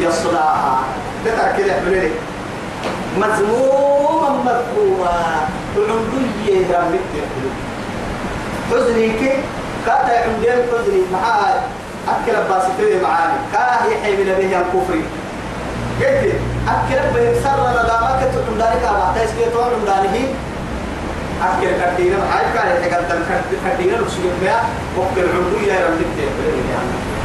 يصلاها تترك كده مذموما مذكورا العمرية رمت حزني كي؟ كاتا عندين حزني. معاه أكل باسطوي معاني كاه يحيي من به الكفر قلت أكل به سر ندامك تقول ذلك أبا تسكي تقول ذلك أكل كتير معاي كاه يتقل تل كتير بيا وقت العمرية رمت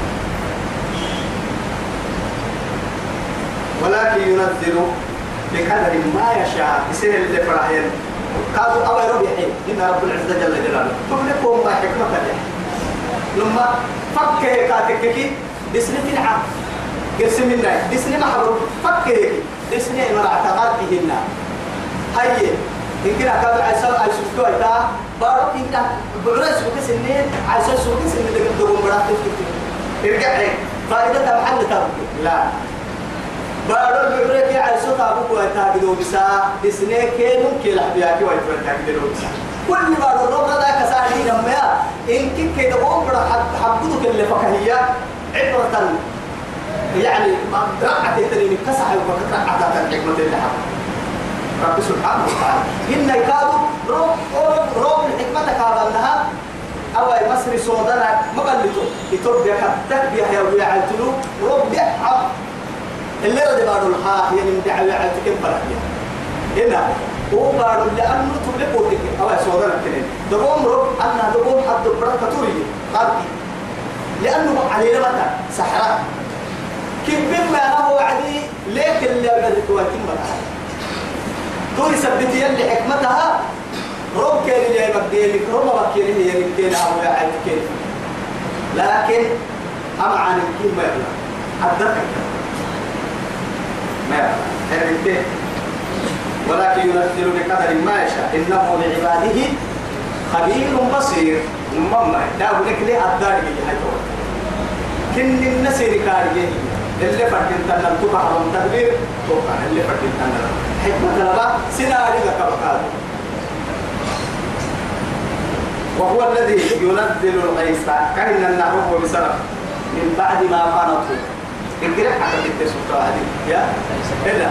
ولكن ينزل بقدر ما يشاء يصير اللي فرحين قالوا أول ربي حين. إن رب العزة جل جلاله. تملكهم ما حكمة لما فك كاتككي في العام قسم منا دسني محروم. فك دسني من بهن هاي كنا كذا عيسى عيسى تو إتا بارك إن كنا بعرس بكسنين عيسى سوق سنين دقيق دوم برات ارجع فائدة محل تابك لا. بارو بيبرك على صوت أبوك وتاجدو بسا دسنة كينو كل بارو روما ذا كساهي نميا إن كي كده قوم برا حد حبودو كل فكهية عبرة يعني ما رقعت تريني كسح وكترقعت الحكمة اللي إن يكادوا روب إثيوبيا كتك يا ويا بيحب اللي رد الها هي من دعوة على تكين فرحية. هنا هو بارو لأنه تبلي قوتك أو سودا الكلام دقوم رب أنا دقوم حد بركة توري. قلبي لأنه عليه متى؟ سحرة. كيف بما هو عدي ليك اللي أقدر كواتين بقى توري سبتي يلي حكمتها. رب كان اللي يبديلك رب ما كان اللي كان أو يعيد لكن أما عن الكلمة ما حدك هربته. ولكن ينزل بقدر ما يشاء. إنه لعباده خبير بصير. مما داو لك الدار اللي هاي كن النسير كارجي اللي فردين تنم تبع من تدبير توقع اللي فردين تنم حكمة لبا سيناري لك بقال وهو الذي ينزل الغيث. كأن النهر بسبب. من بعد ما قنطوا انقرأ حتى تكتسب هذه. يا؟ إلا.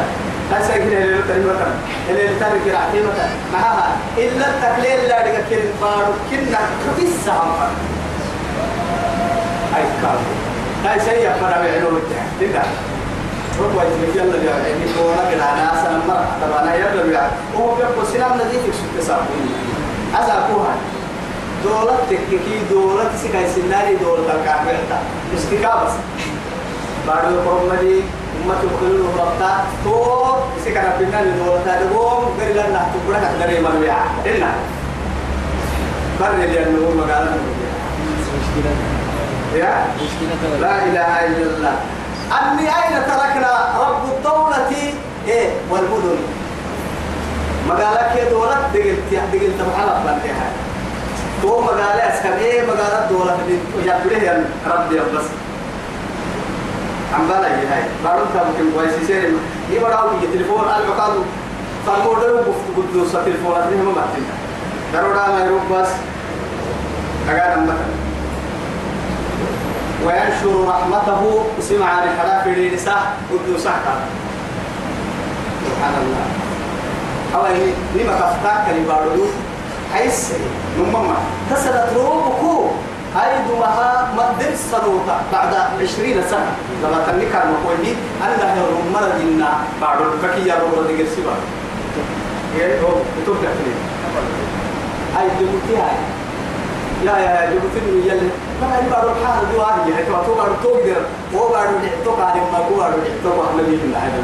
لا سيكون اللي يتري مثلا اللي يتري عتي مثلا معها. إلا التكليل لا دك كن بارو كنا كفيس سام أي كارو لا سيء مرة بعلو بتاع تدا ربوا يجي يلا يا كونا كلا ناس أنا مرة. طبعا يلا يا هو بيبقى سلام نزيف في سابين أزاكوها دولة تككي دولة سكاي سناري دولة الكافر استكابس بعد القرمدي أمة كل ربطة تو سكنا بينا لدولة تدوم غير لنا تقولنا كدري ما بيع إلا بر اللي النور مقالة يا لا إله إلا الله أني أين تركنا رب الدولة إيه والمدن مقالة كي دولة دقلت دقلت محلق بنتها تو مقالة أسكن إيه مقالة دولة يبليه ربي بس عم بلا هاي. بارون تابو كويس يصير يبراو يجي تليفون العقاد فالمودر بفت قدوس تليفون أدري هم ماتين درودا ما يروح بس. أجا نمتا وينشر رحمته. اسم عن الحلا في النساء قدوس سبحان الله. أو لما كفتاك لبارو حيث نمما تسلت روبكو. هاي دوها مدر سنوتا بعد عشرين سنة لما تنك المقولي أن هي مرة جنا بعد الفكي يا رب رضي هو كتب لكني هاي دمتي هاي. يا يا دمتي يلا ما هي بعد الحال دو هاي هي تو بعد تقدر هو بعد تو بعد ما هو بعد تو بعد ما يجي هذا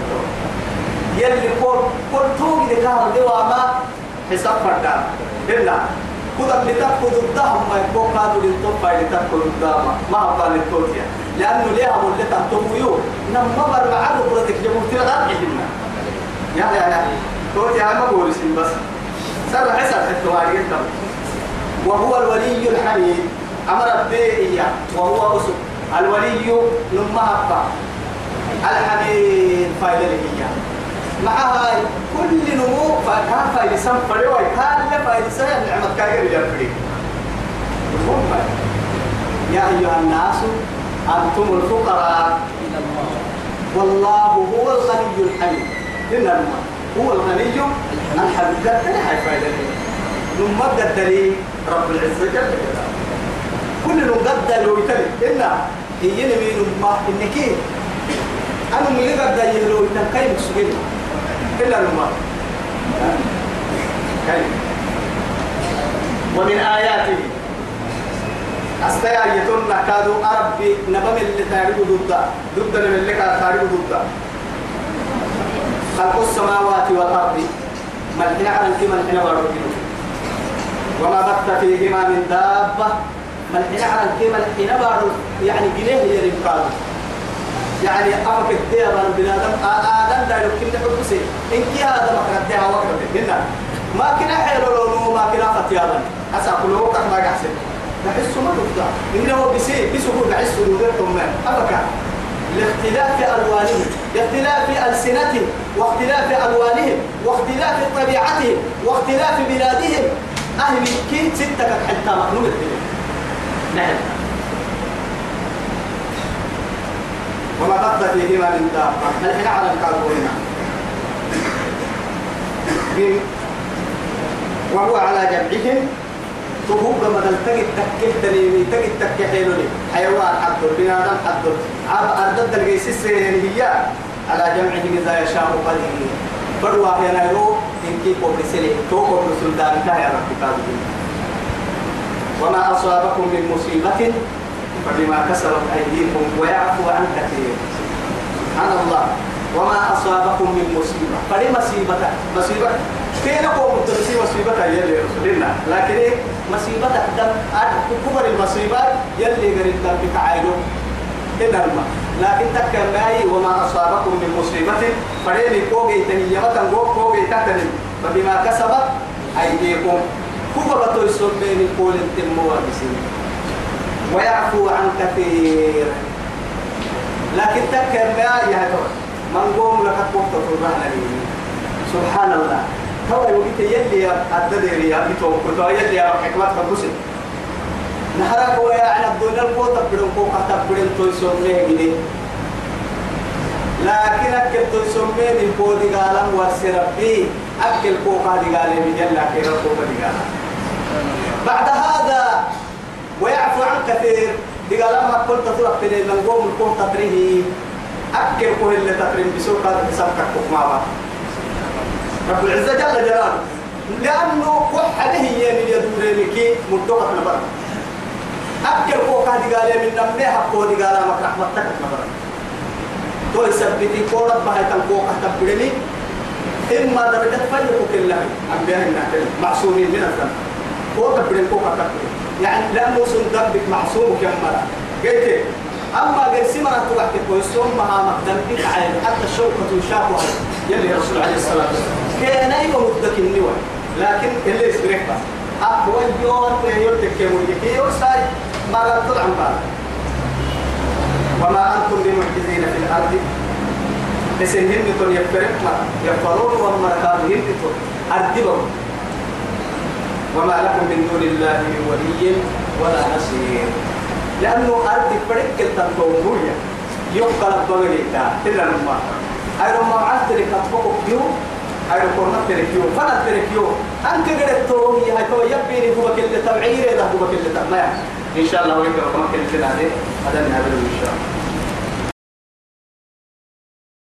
يلي كل كل توقي ذكر دوا ما حساب فردا إلا كذا لتأخذ الدهم ما يكون قادوا للطبع لتأخذ الدهم ما هو قال التوتيا لأنه ليها مولة تنتميو نما بر معه برتك جمهور تلغى إحنا يا يا يا. توتيا ما بقول بس. سر حسب التواريخ وهو الولي الحميد. أمر الدائية وهو أسد الولي نما الحميد فايدة هي معها كل نمو فكان سم فريوي. فايدة سم نعمة كاير يرفري يا أيها الناس أنتم الفقراء. والله الحميد إن هو الغني الحميد. قد هاي فايدة. نما قد لي رب العزة جل كل نقد لو يتلي إلا هي نمي نما إنك أنا من قد يهلو إنك كاي مسجد إلا نما كاي ومن آياته. أستيا يتون كادو أربي نبم اللي تاريخ ضد ضد اللي كان تاريخ ضد خلق السماوات والأرض. ملحنا على كما ملحنا وربنا وما بث فيهما من دابة. ملحنا على كما ملحنا يعني جنيه يريم يعني أمك الديا بان بنادم آدم. لا يمكن نحبسي إن كي هذا ما كان ديا وقت هنا. ما كنا حيرو لو ما كنا فتيابا أسا كل وقت ما قحسن نحس ما نفضع إنه بسي بسهول نحس ونودركم من أبكى لاختلاف ألوانهم لاختلاف ألسنتهم واختلاف ألوانهم واختلاف طبيعتهم واختلاف بلادهم. أهل كي ستة حتى مخلوق نعم. بث فيهما من دابة هل على الكافرين وهو على جمعهم تهوب بدل تجد تكه تنيمي تجد تكه حيلوني. حيوان حدر بنادم حدر. عاب أردد الجيسيس هي. على جمعهم إذا يشاء قدير فدوا يا نيرو إنكي قبل سلي تو قبل سلطان يا رب وما أصابكم من مصيبة؟ فبما كسبت أيديكم ويعفو عن كثير. سبحان الله. وما أصابكم من مصيبة. فلي مصيبة؟ مصيبة؟ كين قوم تنسي مصيبة يلي رسولنا لكن إيه؟ مصيبة دم كبر المصيبات يلي قريب دم بتعايدو إن الماء لكن تكر معي وما أصابكم من مصيبة. فلي كوغي تنيمة كوغي تتني فبما كسبت أيديكم. كبر بتويسون بين التموى بسين ويعفو عن كثير. لكن تكر معي يا من قوم لك قوم تطرنا سبحان الله. هو يوجد يلي الددير يا بيتو كنت يلي يا حكمت فبوسي نهارك هو يعني الدنيا القوة تبدون قوة تبدون تويسون ميجي لكن أكل تويسون ميجي قوة قالم ورسربي أكل قوة قالم يلا كيرا قوة قالم بعد هذا ويعفو عن كثير. قال ما كنت تروح في من قوم القوم تطريه أكل قوة اللي تطرين بسوق سبكك ما رب العزة جل جلاله. لأنه كح عليه يمين يدور لك مدوقة نبر أكل فوق هذه قال من نمنيها فوق هذه قال ما رحمتك نبر تو يثبتي قولت بهاي تنقوق تبرني. إما درجة فجر كلها. أنبياء الناتل معصومين من الذنب فوق تبرن فوق تبرن يعني لأنه سندبك معصوم كمرة قلت أما قال سمرة توحك كويسون مها مقدم بك عين حتى الشوكة شافها يلي رسول عليه الصلاة والسلام. كأن أيوة مدك النوى لكن اللي يسبرك بس. أقوى يوم يكي يوساي ما رد عن بعض وما أنتم بمعجزين في الأرض. لسنهم تون يفرق يفرون وما كانوا يمتون أردبهم وما لكم من دون الله من ولي ولا نصير. لأنه أرض فرق التنطوية يبقى الضغط إلا لما. أيضا ما عاد ترك أطبقه كيو أيضا كورنا ترك كيو فلا ترك كيو أنت قدرت توهي هاي تو يبيني هو كل تبعير هذا هو كل تبعير إن شاء الله ويكرم كل تنادي هذا من هذا إن شاء الله